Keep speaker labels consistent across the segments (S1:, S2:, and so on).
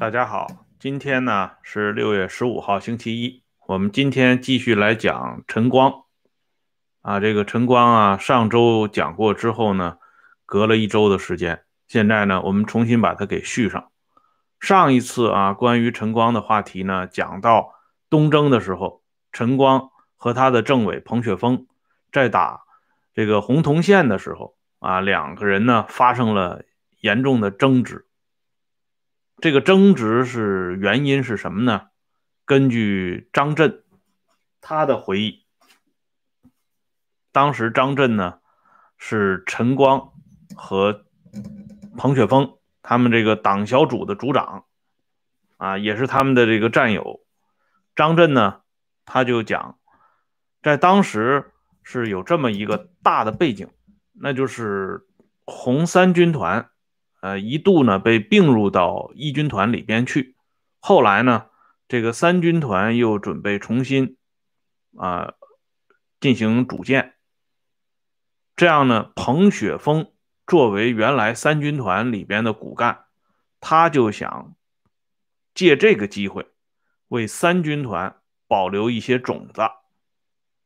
S1: 大家好，今天呢是六月十五号，星期一。我们今天继续来讲陈光啊，这个陈光啊，上周讲过之后呢，隔了一周的时间，现在呢，我们重新把它给续上。上一次啊，关于陈光的话题呢，讲到东征的时候，陈光和他的政委彭雪枫在打这个洪洞县的时候啊，两个人呢发生了严重的争执。这个争执是原因是什么呢？根据张震他的回忆，当时张震呢是陈光和彭雪枫他们这个党小组的组长啊，也是他们的这个战友。张震呢他就讲，在当时是有这么一个大的背景，那就是红三军团。呃，一度呢被并入到一军团里边去，后来呢，这个三军团又准备重新啊进行组建。这样呢，彭雪枫作为原来三军团里边的骨干，他就想借这个机会为三军团保留一些种子，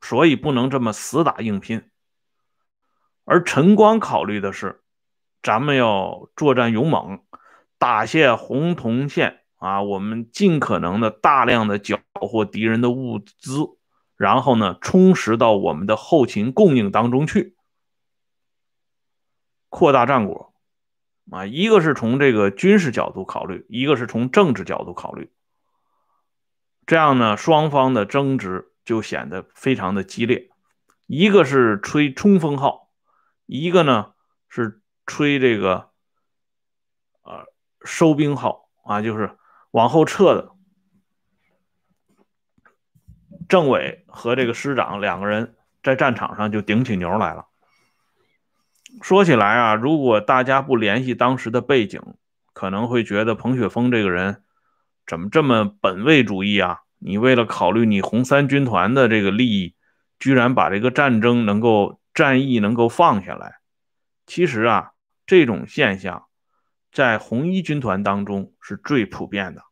S1: 所以不能这么死打硬拼。而陈光考虑的是。咱们要作战勇猛，打下洪洞县啊！我们尽可能的大量的缴获敌人的物资，然后呢，充实到我们的后勤供应当中去，扩大战果啊！一个是从这个军事角度考虑，一个是从政治角度考虑。这样呢，双方的争执就显得非常的激烈。一个是吹冲锋号，一个呢是。吹这个，呃，收兵号啊，就是往后撤的。政委和这个师长两个人在战场上就顶起牛来了。说起来啊，如果大家不联系当时的背景，可能会觉得彭雪枫这个人怎么这么本位主义啊？你为了考虑你红三军团的这个利益，居然把这个战争能够战役能够放下来。其实啊。这种现象在红一军团当中是最普遍的。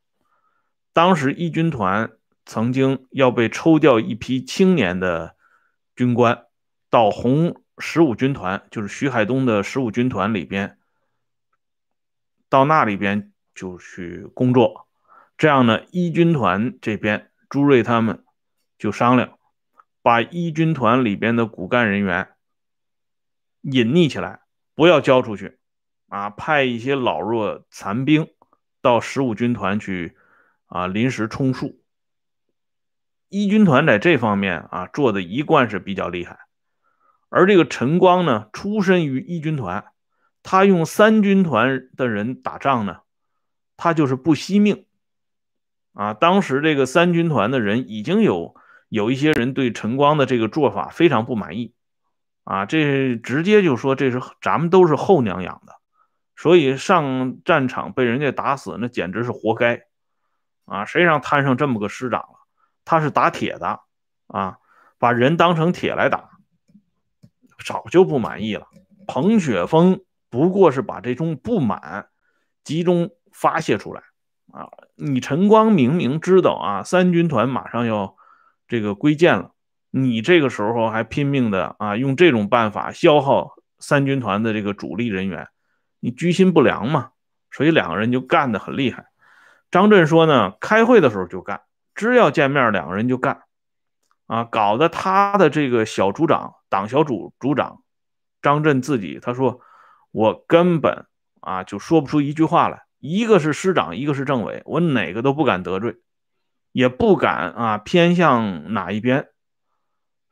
S1: 当时一军团曾经要被抽调一批青年的军官到红十五军团，就是徐海东的十五军团里边，到那里边就去工作。这样呢，一军团这边朱瑞他们就商量，把一军团里边的骨干人员隐匿起来。不要交出去，啊，派一些老弱残兵到十五军团去，啊，临时充数。一军团在这方面啊做的一贯是比较厉害，而这个陈光呢，出身于一军团，他用三军团的人打仗呢，他就是不惜命，啊，当时这个三军团的人已经有有一些人对陈光的这个做法非常不满意。啊，这直接就说这是咱们都是后娘养的，所以上战场被人家打死，那简直是活该啊！谁让摊上这么个师长了？他是打铁的啊，把人当成铁来打，早就不满意了。彭雪枫不过是把这种不满集中发泄出来啊！你陈光明明知道啊，三军团马上要这个归建了。你这个时候还拼命的啊，用这种办法消耗三军团的这个主力人员，你居心不良嘛？所以两个人就干得很厉害。张震说呢，开会的时候就干，只要见面两个人就干，啊，搞得他的这个小组长、党小组组长张震自己他说，我根本啊就说不出一句话来，一个是师长，一个是政委，我哪个都不敢得罪，也不敢啊偏向哪一边。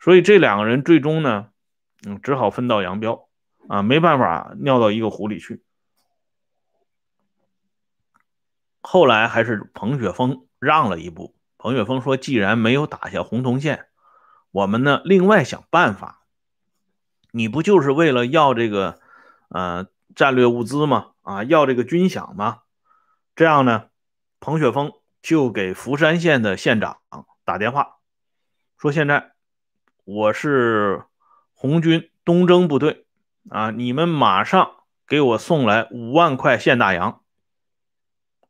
S1: 所以这两个人最终呢，嗯，只好分道扬镳啊，没办法尿到一个湖里去。后来还是彭雪枫让了一步。彭雪枫说：“既然没有打下洪洞县，我们呢另外想办法。你不就是为了要这个呃战略物资吗？啊，要这个军饷吗？这样呢，彭雪枫就给福山县的县长打电话，说现在。”我是红军东征部队啊！你们马上给我送来五万块现大洋。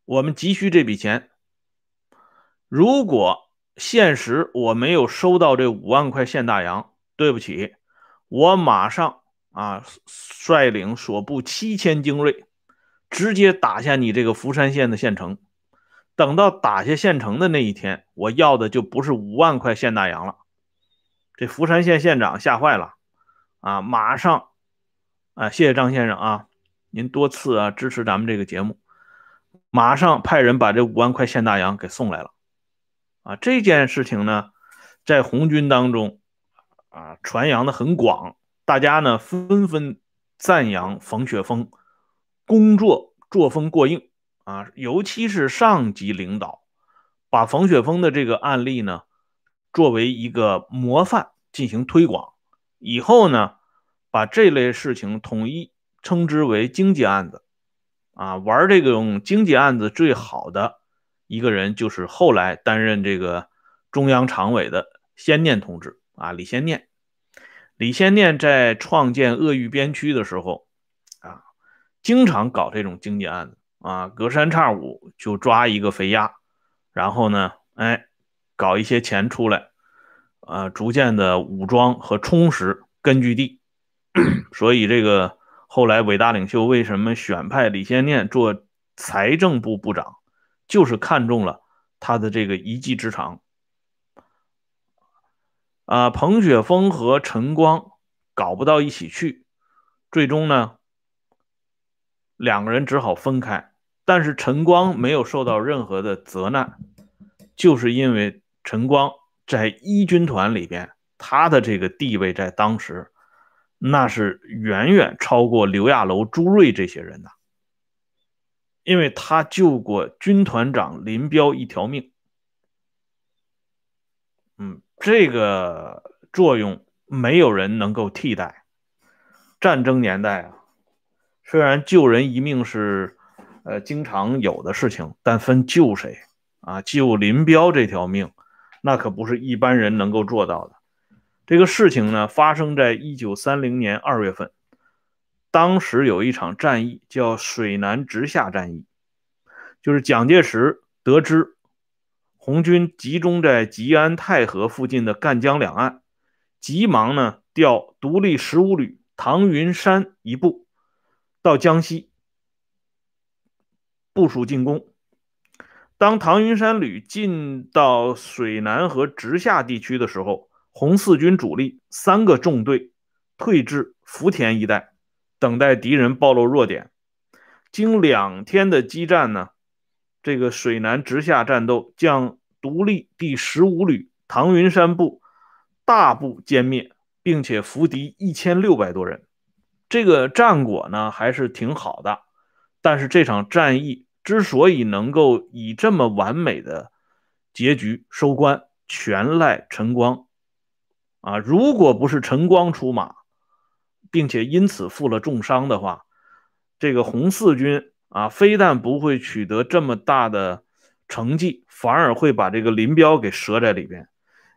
S1: 我们急需这笔钱。如果现实我没有收到这五万块现大洋，对不起，我马上啊率领所部七千精锐，直接打下你这个福山县的县城。等到打下县城的那一天，我要的就不是五万块现大洋了。这福山县县长吓坏了，啊，马上，啊，谢谢张先生啊，您多次啊支持咱们这个节目，马上派人把这五万块现大洋给送来了，啊，这件事情呢，在红军当中啊传扬的很广，大家呢纷纷赞扬冯雪峰工作作风过硬。啊，尤其是上级领导，把冯雪峰的这个案例呢，作为一个模范进行推广。以后呢，把这类事情统一称之为经济案子。啊，玩这种经济案子最好的一个人，就是后来担任这个中央常委的先念同志啊，李先念。李先念在创建鄂豫边区的时候，啊，经常搞这种经济案子。啊，隔三差五就抓一个肥鸭，然后呢，哎，搞一些钱出来，呃，逐渐的武装和充实根据地。所以这个后来伟大领袖为什么选派李先念做财政部部长，就是看中了他的这个一技之长。啊，彭雪枫和陈光搞不到一起去，最终呢，两个人只好分开。但是陈光没有受到任何的责难，就是因为陈光在一军团里边，他的这个地位在当时那是远远超过刘亚楼、朱瑞这些人的，因为他救过军团长林彪一条命。嗯，这个作用没有人能够替代。战争年代啊，虽然救人一命是。呃，经常有的事情，但分救谁啊？救林彪这条命，那可不是一般人能够做到的。这个事情呢，发生在一九三零年二月份，当时有一场战役叫水南直下战役，就是蒋介石得知红军集中在吉安太和附近的赣江两岸，急忙呢调独立十五旅唐云山一部到江西。部署进攻。当唐云山旅进到水南和直下地区的时候，红四军主力三个纵队退至福田一带，等待敌人暴露弱点。经两天的激战呢，这个水南直下战斗将独立第十五旅唐云山部大部歼灭，并且俘敌一千六百多人。这个战果呢，还是挺好的。但是这场战役之所以能够以这么完美的结局收官，全赖陈光啊！如果不是陈光出马，并且因此负了重伤的话，这个红四军啊，非但不会取得这么大的成绩，反而会把这个林彪给折在里边。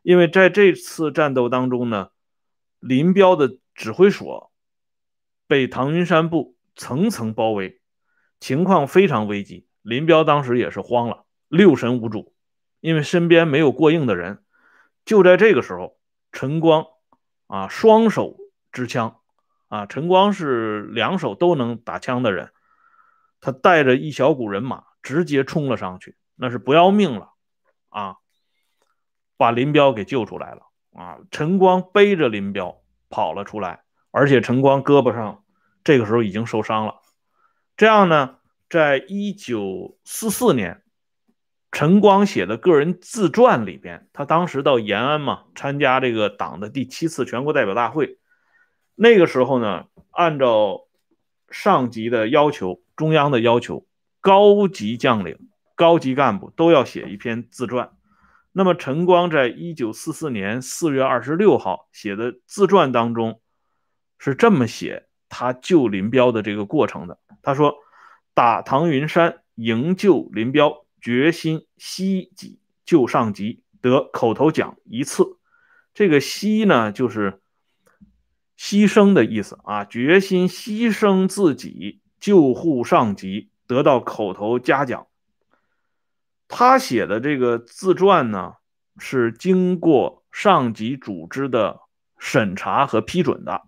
S1: 因为在这次战斗当中呢，林彪的指挥所被唐云山部层层包围。情况非常危急，林彪当时也是慌了，六神无主，因为身边没有过硬的人。就在这个时候，陈光啊，双手支枪啊，陈光是两手都能打枪的人，他带着一小股人马直接冲了上去，那是不要命了啊，把林彪给救出来了啊！陈光背着林彪跑了出来，而且陈光胳膊上这个时候已经受伤了。这样呢，在一九四四年，陈光写的个人自传里边，他当时到延安嘛，参加这个党的第七次全国代表大会。那个时候呢，按照上级的要求，中央的要求，高级将领、高级干部都要写一篇自传。那么，陈光在一九四四年四月二十六号写的自传当中是这么写。他救林彪的这个过程的，他说打唐云山营救林彪，决心牺己救上级，得口头奖一次。这个牺呢，就是牺牲的意思啊，决心牺牲自己救护上级，得到口头嘉奖他写的这个自传呢，是经过上级组织的审查和批准的，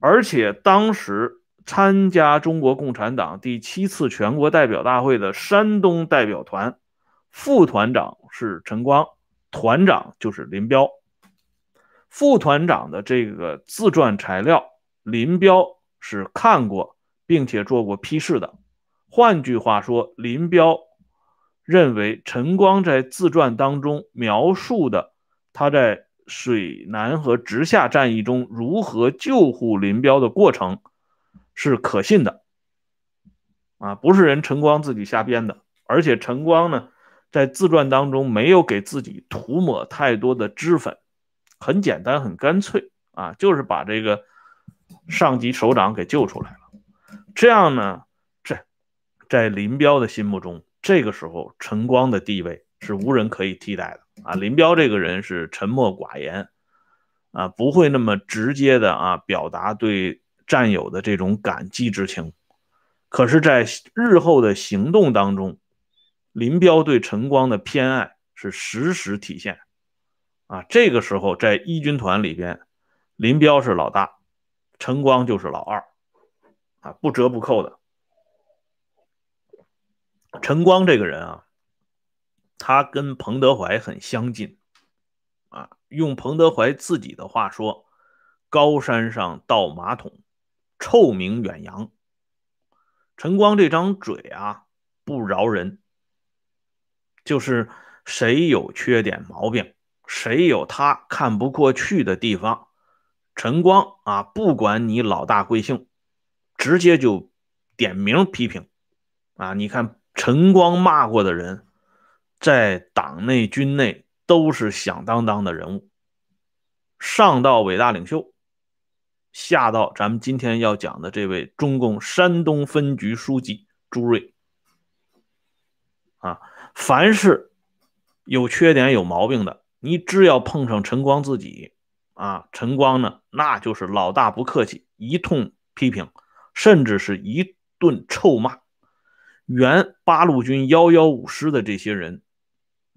S1: 而且当时参加中国共产党第七次全国代表大会的山东代表团副团长是陈光，团长就是林彪。副团长的这个自传材料，林彪是看过并且做过批示的。换句话说，林彪认为陈光在自传当中描述的他在水南和直下战役中如何救护林彪的过程是可信的，啊，不是人陈光自己瞎编的。而且陈光呢，在自传当中没有给自己涂抹太多的脂粉。很简单，很干脆啊，就是把这个上级首长给救出来了。这样呢，这在林彪的心目中，这个时候陈光的地位是无人可以替代的啊。林彪这个人是沉默寡言啊，不会那么直接的啊表达对战友的这种感激之情。可是，在日后的行动当中，林彪对陈光的偏爱是时时体现。啊，这个时候在一军团里边，林彪是老大，陈光就是老二，啊，不折不扣的。陈光这个人啊，他跟彭德怀很相近，啊，用彭德怀自己的话说：“高山上倒马桶，臭名远扬。”陈光这张嘴啊，不饶人，就是谁有缺点毛病。谁有他看不过去的地方，陈光啊，不管你老大贵姓，直接就点名批评啊！你看陈光骂过的人，在党内军内都是响当当的人物，上到伟大领袖，下到咱们今天要讲的这位中共山东分局书记朱瑞啊，凡是有缺点有毛病的。你只要碰上陈光自己，啊，陈光呢，那就是老大不客气，一通批评，甚至是一顿臭骂。原八路军幺幺五师的这些人，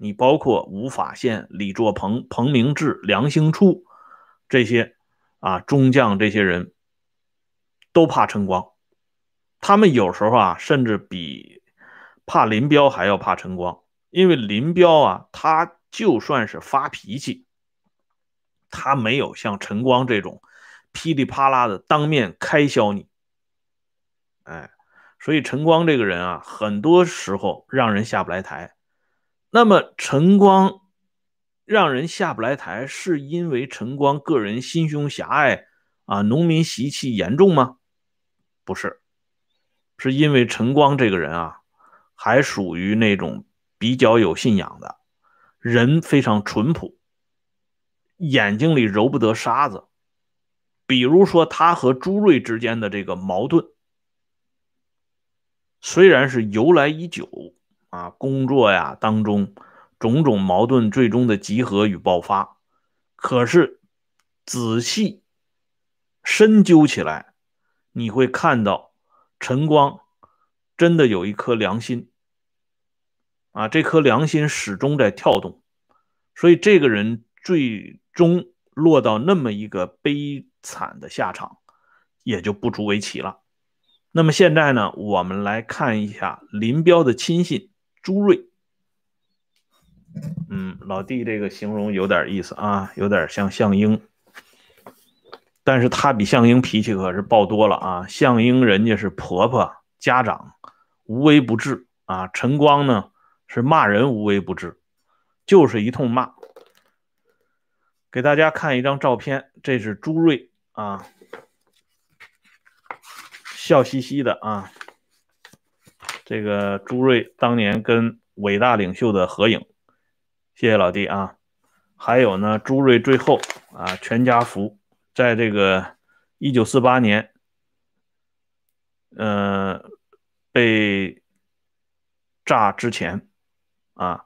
S1: 你包括吴法宪、李作鹏、彭明志、梁兴初这些啊中将，这些人都怕陈光，他们有时候啊，甚至比怕林彪还要怕陈光，因为林彪啊，他。就算是发脾气，他没有像陈光这种噼里啪啦的当面开销你，哎，所以陈光这个人啊，很多时候让人下不来台。那么陈光让人下不来台，是因为陈光个人心胸狭隘啊，农民习气严重吗？不是，是因为陈光这个人啊，还属于那种比较有信仰的。人非常淳朴，眼睛里揉不得沙子。比如说，他和朱瑞之间的这个矛盾，虽然是由来已久啊，工作呀当中种种矛盾最终的集合与爆发，可是仔细深究起来，你会看到陈光真的有一颗良心。啊，这颗良心始终在跳动，所以这个人最终落到那么一个悲惨的下场，也就不足为奇了。那么现在呢，我们来看一下林彪的亲信朱瑞。嗯，老弟，这个形容有点意思啊，有点像项英，但是他比项英脾气可是暴多了啊。项英人家是婆婆家长，无微不至啊。陈光呢？是骂人无微不至，就是一通骂。给大家看一张照片，这是朱瑞啊，笑嘻嘻的啊。这个朱瑞当年跟伟大领袖的合影，谢谢老弟啊。还有呢，朱瑞最后啊，全家福，在这个一九四八年，呃，被炸之前。啊，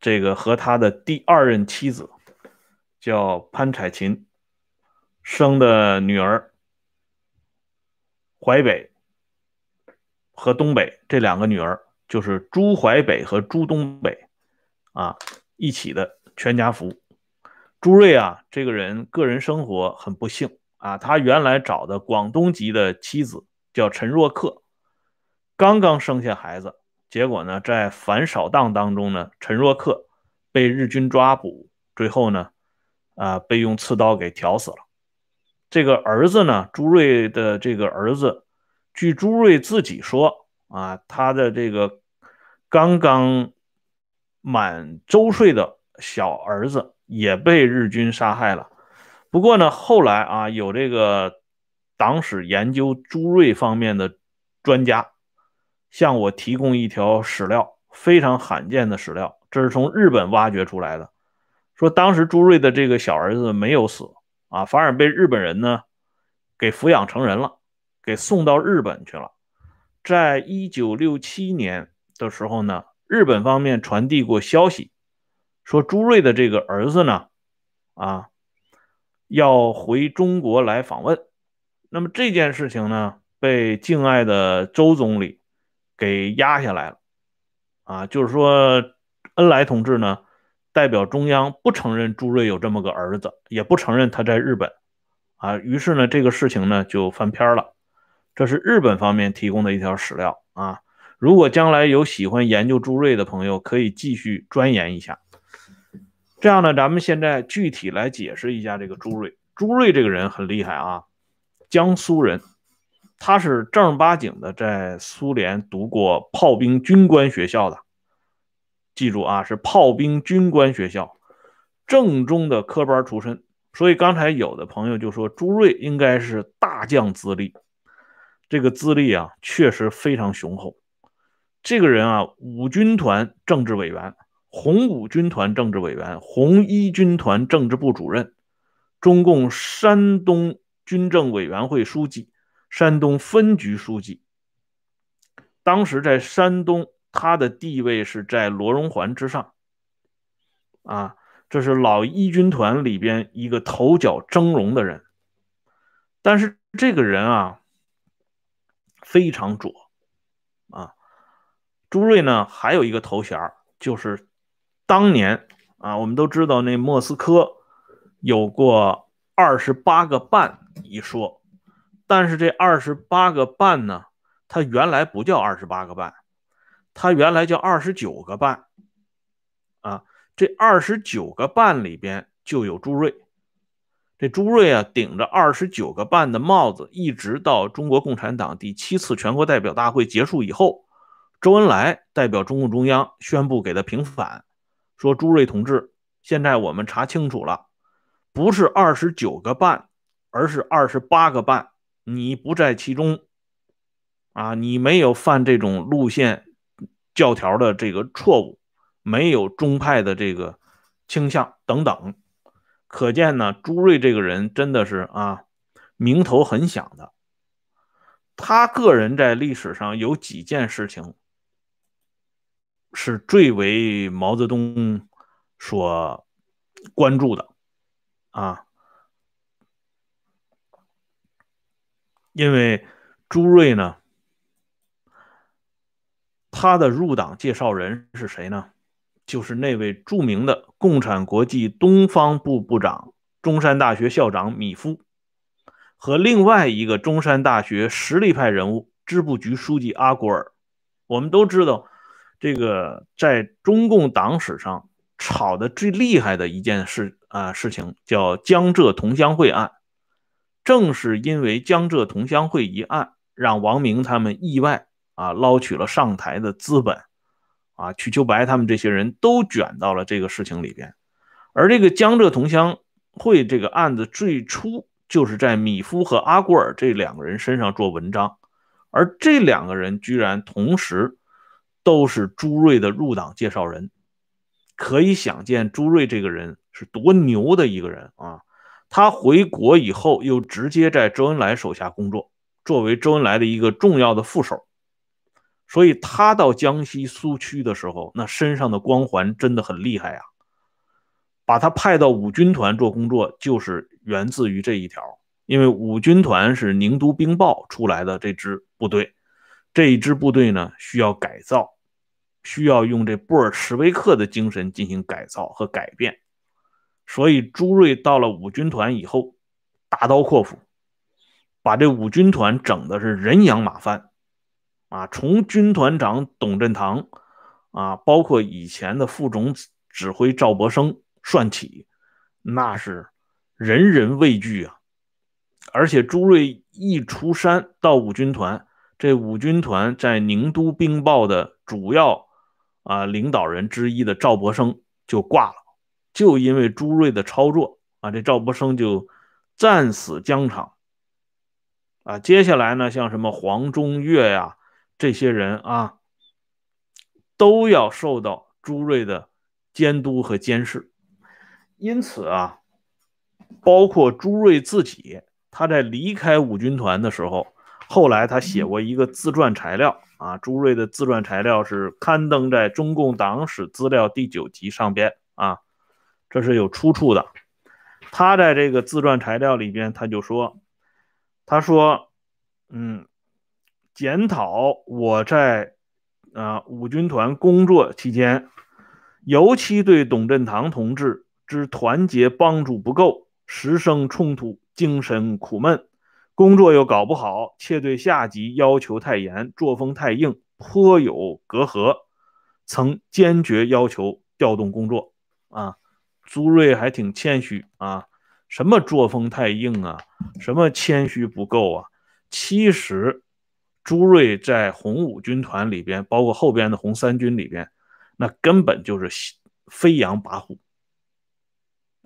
S1: 这个和他的第二任妻子叫潘彩琴生的女儿，淮北和东北这两个女儿就是朱淮北和朱东北啊一起的全家福。朱瑞啊，这个人个人生活很不幸啊，他原来找的广东籍的妻子叫陈若克，刚刚生下孩子，结果呢，在反扫荡当中呢，陈若克被日军抓捕，最后呢，啊，被用刺刀给挑死了。这个儿子呢，朱瑞的这个儿子，据朱瑞自己说啊，他的这个刚刚满周岁的小儿子。也被日军杀害了。不过呢，后来啊，有这个党史研究朱瑞方面的专家向我提供一条史料，非常罕见的史料，这是从日本挖掘出来的。说当时朱瑞的这个小儿子没有死啊，反而被日本人呢给抚养成人了，给送到日本去了。在一九六七年的时候呢，日本方面传递过消息。说朱瑞的这个儿子呢，啊，要回中国来访问。那么这件事情呢，被敬爱的周总理给压下来了。啊，就是说，恩来同志呢，代表中央不承认朱瑞有这么个儿子，也不承认他在日本。啊，于是呢，这个事情呢就翻篇了。这是日本方面提供的一条史料啊。如果将来有喜欢研究朱瑞的朋友，可以继续钻研一下。这样呢，咱们现在具体来解释一下这个朱瑞。朱瑞这个人很厉害啊，江苏人，他是正儿八经的在苏联读过炮兵军官学校的。记住啊，是炮兵军官学校正宗的科班出身。所以刚才有的朋友就说朱瑞应该是大将资历，这个资历啊确实非常雄厚。这个人啊，五军团政治委员。红五军团政治委员、红一军团政治部主任、中共山东军政委员会书记、山东分局书记。当时在山东，他的地位是在罗荣桓之上。啊，这是老一军团里边一个头角峥嵘的人。但是这个人啊，非常左。啊，朱瑞呢，还有一个头衔就是。当年啊，我们都知道那莫斯科有过二十八个半一说，但是这二十八个半呢，它原来不叫二十八个半，它原来叫二十九个半啊。这二十九个半里边就有朱瑞，这朱瑞啊，顶着二十九个半的帽子，一直到中国共产党第七次全国代表大会结束以后，周恩来代表中共中央宣布给他平反。说朱瑞同志，现在我们查清楚了，不是二十九个半，而是二十八个半。你不在其中，啊，你没有犯这种路线教条的这个错误，没有中派的这个倾向等等。可见呢，朱瑞这个人真的是啊，名头很响的。他个人在历史上有几件事情。是最为毛泽东所关注的啊，因为朱瑞呢，他的入党介绍人是谁呢？就是那位著名的共产国际东方部部长、中山大学校长米夫，和另外一个中山大学实力派人物支部局书记阿古尔。我们都知道。这个在中共党史上吵得最厉害的一件事啊事情叫江浙同乡会案，正是因为江浙同乡会一案，让王明他们意外啊捞取了上台的资本，啊瞿秋白他们这些人都卷到了这个事情里边，而这个江浙同乡会这个案子最初就是在米夫和阿古尔这两个人身上做文章，而这两个人居然同时。都是朱瑞的入党介绍人，可以想见朱瑞这个人是多牛的一个人啊！他回国以后，又直接在周恩来手下工作，作为周恩来的一个重要的副手。所以他到江西苏区的时候，那身上的光环真的很厉害啊！把他派到五军团做工作，就是源自于这一条，因为五军团是宁都兵报出来的这支部队，这一支部队呢需要改造。需要用这布尔什维克的精神进行改造和改变。所以朱瑞到了五军团以后，大刀阔斧，把这五军团整的是人仰马翻，啊，从军团长董振堂，啊，包括以前的副总指挥赵博生算起，那是人人畏惧啊。而且朱瑞一出山到五军团，这五军团在宁都兵报的主要啊领导人之一的赵博生就挂了。就因为朱瑞的操作啊，这赵博生就战死疆场啊。接下来呢，像什么黄中岳呀这些人啊，都要受到朱瑞的监督和监视。因此啊，包括朱瑞自己，他在离开五军团的时候，后来他写过一个自传材料啊。朱瑞的自传材料是刊登在《中共党史资料》第九集上边啊。这是有出处的。他在这个自传材料里边，他就说：“他说，嗯，检讨我在啊五军团工作期间，尤其对董振堂同志之团结帮助不够，时生冲突，精神苦闷，工作又搞不好，且对下级要求太严，作风太硬，颇有隔阂，曾坚决要求调动工作。”啊。朱瑞还挺谦虚啊，什么作风太硬啊，什么谦虚不够啊？其实朱瑞在红五军团里边，包括后边的红三军里边，那根本就是飞扬跋扈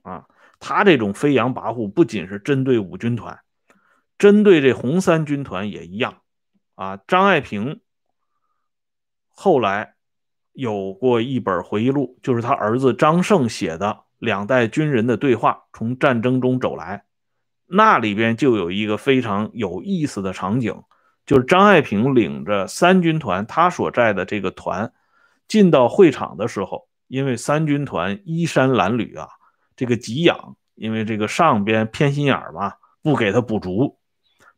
S1: 啊。他这种飞扬跋扈，不仅是针对五军团，针对这红三军团也一样啊。张爱萍后来有过一本回忆录，就是他儿子张胜写的。两代军人的对话，从战争中走来，那里边就有一个非常有意思的场景，就是张爱萍领着三军团，他所在的这个团进到会场的时候，因为三军团衣衫褴褛啊，这个给养，因为这个上边偏心眼儿嘛，不给他补足。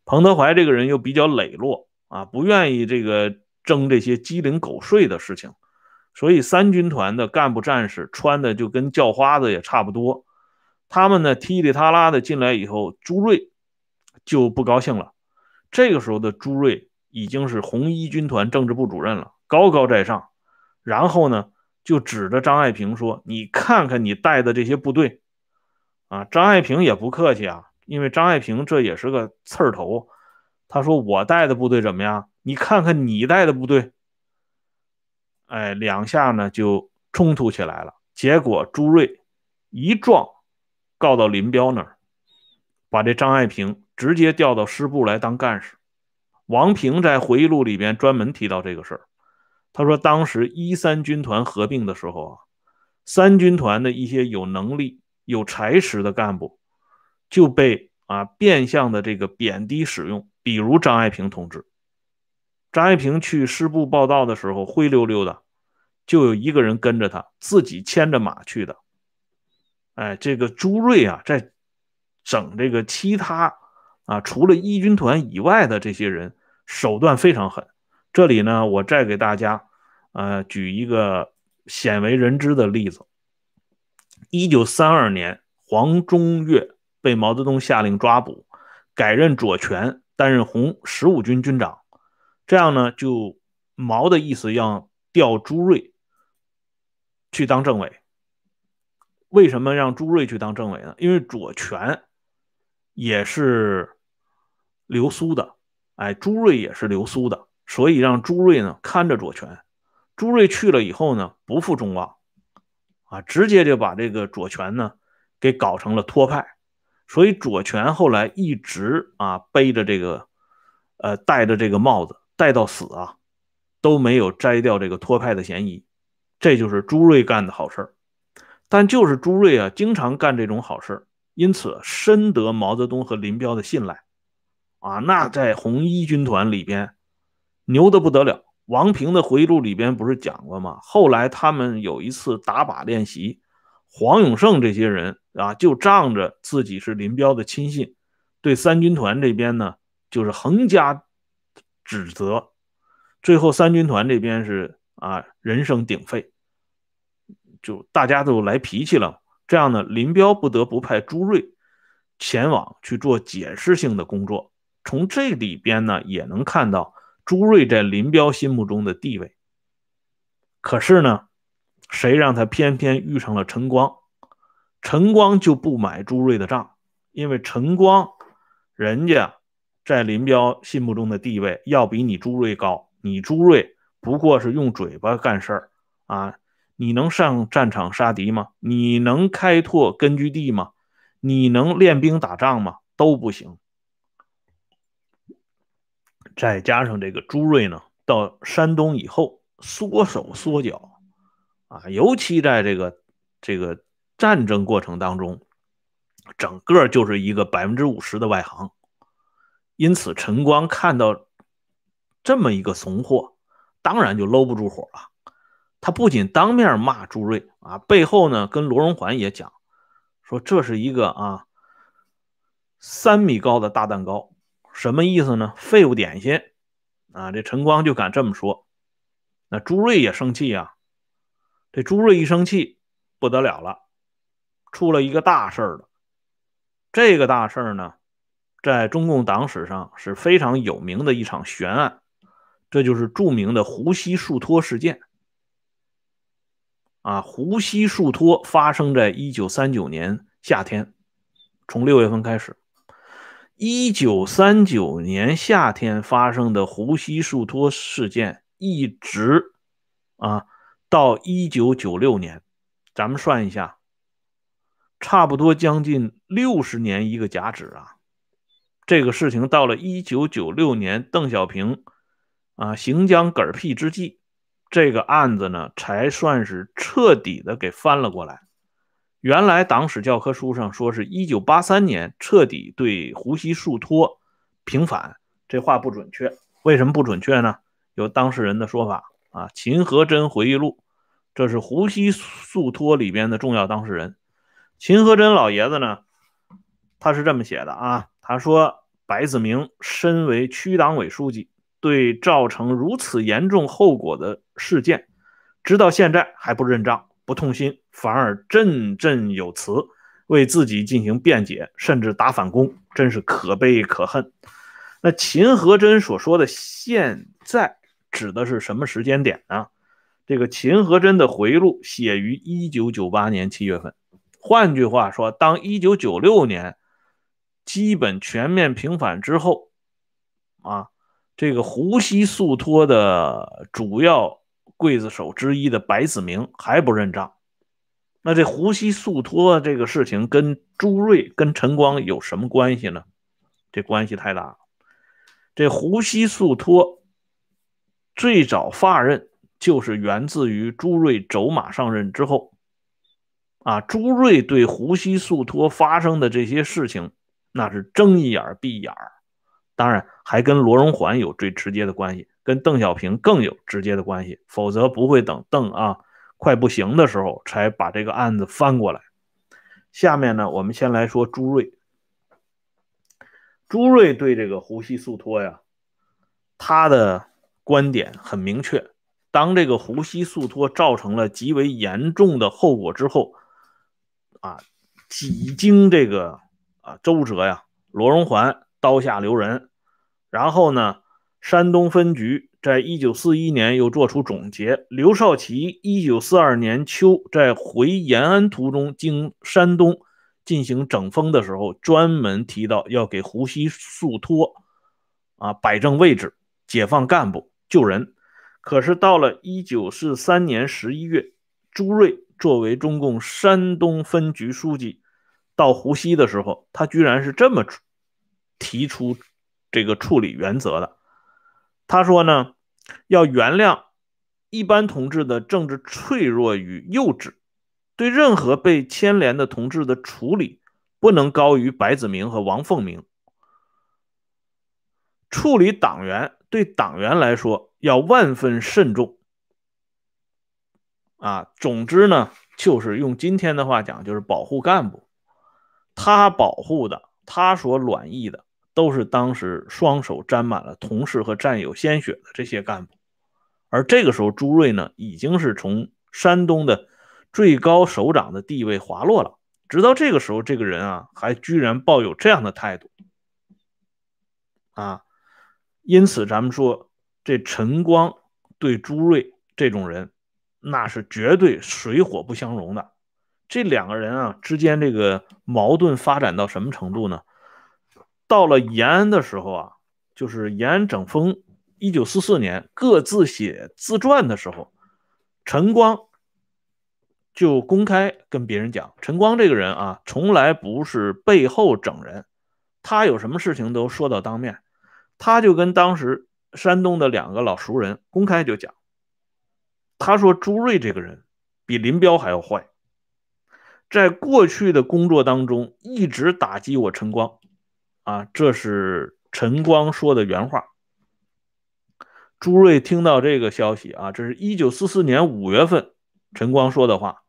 S1: 彭德怀这个人又比较磊落啊，不愿意这个争这些鸡零狗碎的事情。所以三军团的干部战士穿的就跟叫花子也差不多，他们呢踢里踏拉的进来以后，朱瑞就不高兴了。这个时候的朱瑞已经是红一军团政治部主任了，高高在上。然后呢，就指着张爱萍说：“你看看你带的这些部队。”啊，张爱萍也不客气啊，因为张爱萍这也是个刺儿头。他说：“我带的部队怎么样？你看看你带的部队。”哎，两下呢就冲突起来了。结果朱瑞一状告到林彪那儿，把这张爱萍直接调到师部来当干事。王平在回忆录里边专门提到这个事儿，他说当时一三军团合并的时候啊，三军团的一些有能力、有才识的干部就被啊变相的这个贬低使用，比如张爱萍同志。张爱萍去师部报道的时候，灰溜溜的，就有一个人跟着他，自己牵着马去的。哎，这个朱瑞啊，在整这个其他啊，除了一军团以外的这些人，手段非常狠。这里呢，我再给大家呃举一个鲜为人知的例子：一九三二年，黄中岳被毛泽东下令抓捕，改任左权，担任红十五军军长。这样呢，就毛的意思要调朱瑞去当政委。为什么让朱瑞去当政委呢？因为左权也是流苏的，哎，朱瑞也是流苏的，所以让朱瑞呢看着左权。朱瑞去了以后呢，不负众望，啊，直接就把这个左权呢给搞成了托派。所以左权后来一直啊背着这个，呃，戴着这个帽子。戴到死啊，都没有摘掉这个托派的嫌疑，这就是朱瑞干的好事但就是朱瑞啊，经常干这种好事因此深得毛泽东和林彪的信赖啊。那在红一军团里边牛的不得了。王平的回忆录里边不是讲过吗？后来他们有一次打靶练习，黄永胜这些人啊，就仗着自己是林彪的亲信，对三军团这边呢，就是横加。指责，最后三军团这边是啊人声鼎沸，就大家都来脾气了。这样呢，林彪不得不派朱瑞前往去做解释性的工作。从这里边呢，也能看到朱瑞在林彪心目中的地位。可是呢，谁让他偏偏遇上了陈光？陈光就不买朱瑞的账，因为陈光人家在林彪心目中的地位要比你朱瑞高。你朱瑞不过是用嘴巴干事儿啊。你能上战场杀敌吗？你能开拓根据地吗？你能练兵打仗吗？都不行。再加上这个朱瑞呢，到山东以后缩手缩脚啊，尤其在这个这个战争过程当中，整个就是一个百分之五十的外行。因此，陈光看到这么一个怂货，当然就搂不住火了。他不仅当面骂朱瑞啊，背后呢跟罗荣桓也讲，说这是一个啊三米高的大蛋糕，什么意思呢？废物点心啊！这陈光就敢这么说，那朱瑞也生气啊。这朱瑞一生气不得了了，出了一个大事儿了。这个大事儿呢，在中共党史上是非常有名的一场悬案，这就是著名的湖西树托事件。啊，湖西树托发生在一九三九年夏天，从六月份开始。一九三九年夏天发生的湖西树托事件，一直啊到一九九六年，咱们算一下，差不多将近六十年一个甲子啊。这个事情到了一九九六年，邓小平啊行将嗝屁之际。这个案子呢，才算是彻底的给翻了过来。原来党史教科书上说是一九八三年彻底对湖西树托平反，这话不准确。为什么不准确呢？有当事人的说法啊，秦和珍回忆录，这是湖西树托里边的重要当事人。秦和珍老爷子呢，他是这么写的啊，他说白子明身为区党委书记。对造成如此严重后果的事件，直到现在还不认账、不痛心，反而振振有词，为自己进行辩解，甚至打反攻，真是可悲可恨。那秦和珍所说的“现在”指的是什么时间点呢？这个秦和珍的回忆录写于一九九八年七月份。换句话说，当一九九六年基本全面平反之后，啊。这个胡锡速托的主要刽子手之一的白子明还不认账，那这胡西素托这个事情跟朱瑞、跟陈光有什么关系呢？这关系太大了。这胡西素托最早发任就是源自于朱瑞走马上任之后，啊，朱瑞对胡西素托发生的这些事情，那是睁一眼闭一眼当然，还跟罗荣桓有最直接的关系，跟邓小平更有直接的关系，否则不会等邓啊快不行的时候才把这个案子翻过来。下面呢，我们先来说朱瑞。朱瑞对这个胡西速托呀，他的观点很明确：当这个胡西速托造成了极为严重的后果之后，啊，几经这个啊周折呀，罗荣桓刀下留人。然后呢，山东分局在一九四一年又作出总结。刘少奇一九四二年秋在回延安途中，经山东进行整风的时候，专门提到要给湖西速托啊摆正位置，解放干部，救人。可是到了一九四三年十一月，朱瑞作为中共山东分局书记到湖西的时候，他居然是这么提出。这个处理原则的，他说呢，要原谅一般同志的政治脆弱与幼稚，对任何被牵连的同志的处理不能高于白子明和王凤鸣。处理党员对党员来说要万分慎重。啊，总之呢，就是用今天的话讲，就是保护干部。他保护的，他所卵意的。都是当时双手沾满了同事和战友鲜血的这些干部，而这个时候朱瑞呢，已经是从山东的最高首长的地位滑落了。直到这个时候，这个人啊，还居然抱有这样的态度啊！因此，咱们说这陈光对朱瑞这种人，那是绝对水火不相容的。这两个人啊之间这个矛盾发展到什么程度呢？到了延安的时候啊，就是延安整风一九四四年各自写自传的时候，陈光。就公开跟别人讲，陈光这个人啊，从来不是背后整人，他有什么事情都说到当面。他就跟当时山东的两个老熟人公开就讲，他说朱瑞这个人比林彪还要坏，在过去的工作当中一直打击我陈光，啊，这是陈光说的原话。朱瑞听到这个消息啊，这是一九四四年五月份。陈光说的话，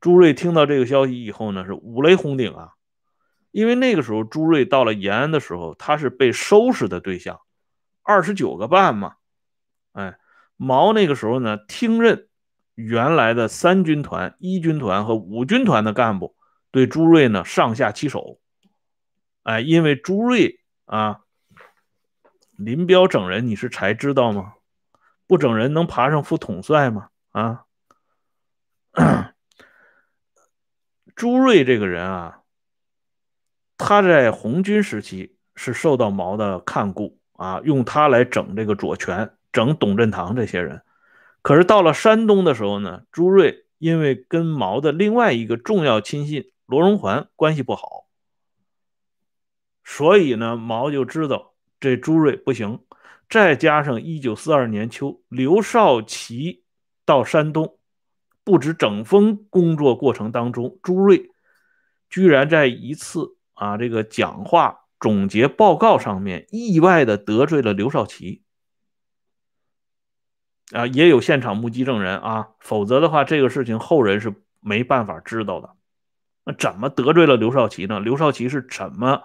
S1: 朱瑞听到这个消息以后呢，是五雷轰顶啊！因为那个时候朱瑞到了延安的时候，他是被收拾的对象，二十九个半嘛。哎，毛那个时候呢，听任原来的三军团、一军团和五军团的干部，对朱瑞呢上下其手。哎，因为朱瑞啊，林彪整人，你是才知道吗？不整人能爬上副统帅吗？啊？朱瑞这个人啊，他在红军时期是受到毛的看顾啊，用他来整这个左权，整董振堂这些人。可是到了山东的时候呢，朱瑞因为跟毛的另外一个重要亲信罗荣桓关系不好，所以呢，毛就知道这朱瑞不行。再加上一九四二年秋，刘少奇到山东。不止整风工作过程当中，朱瑞居然在一次啊这个讲话总结报告上面意外的得罪了刘少奇啊，也有现场目击证人啊，否则的话这个事情后人是没办法知道的。那怎么得罪了刘少奇呢？刘少奇是怎么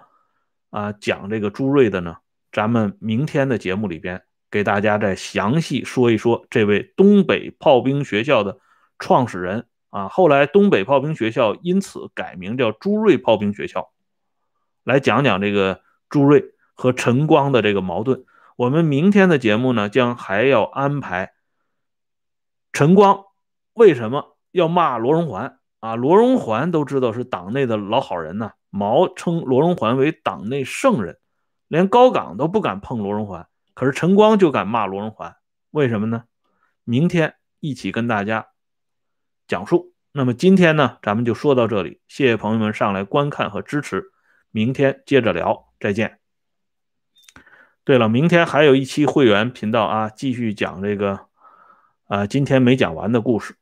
S1: 啊讲这个朱瑞的呢？咱们明天的节目里边给大家再详细说一说这位东北炮兵学校的。创始人啊，后来东北炮兵学校因此改名叫朱瑞炮兵学校。来讲讲这个朱瑞和陈光的这个矛盾。我们明天的节目呢，将还要安排陈光为什么要骂罗荣桓啊？罗荣桓都知道是党内的老好人呢。毛称罗荣桓为党内圣人，连高岗都不敢碰罗荣桓，可是陈光就敢骂罗荣桓，为什么呢？明天一起跟大家。讲述，那么今天呢，咱们就说到这里，谢谢朋友们上来观看和支持，明天接着聊，再见。对了，明天还有一期会员频道啊，继续讲这个啊，今天没讲完的故事。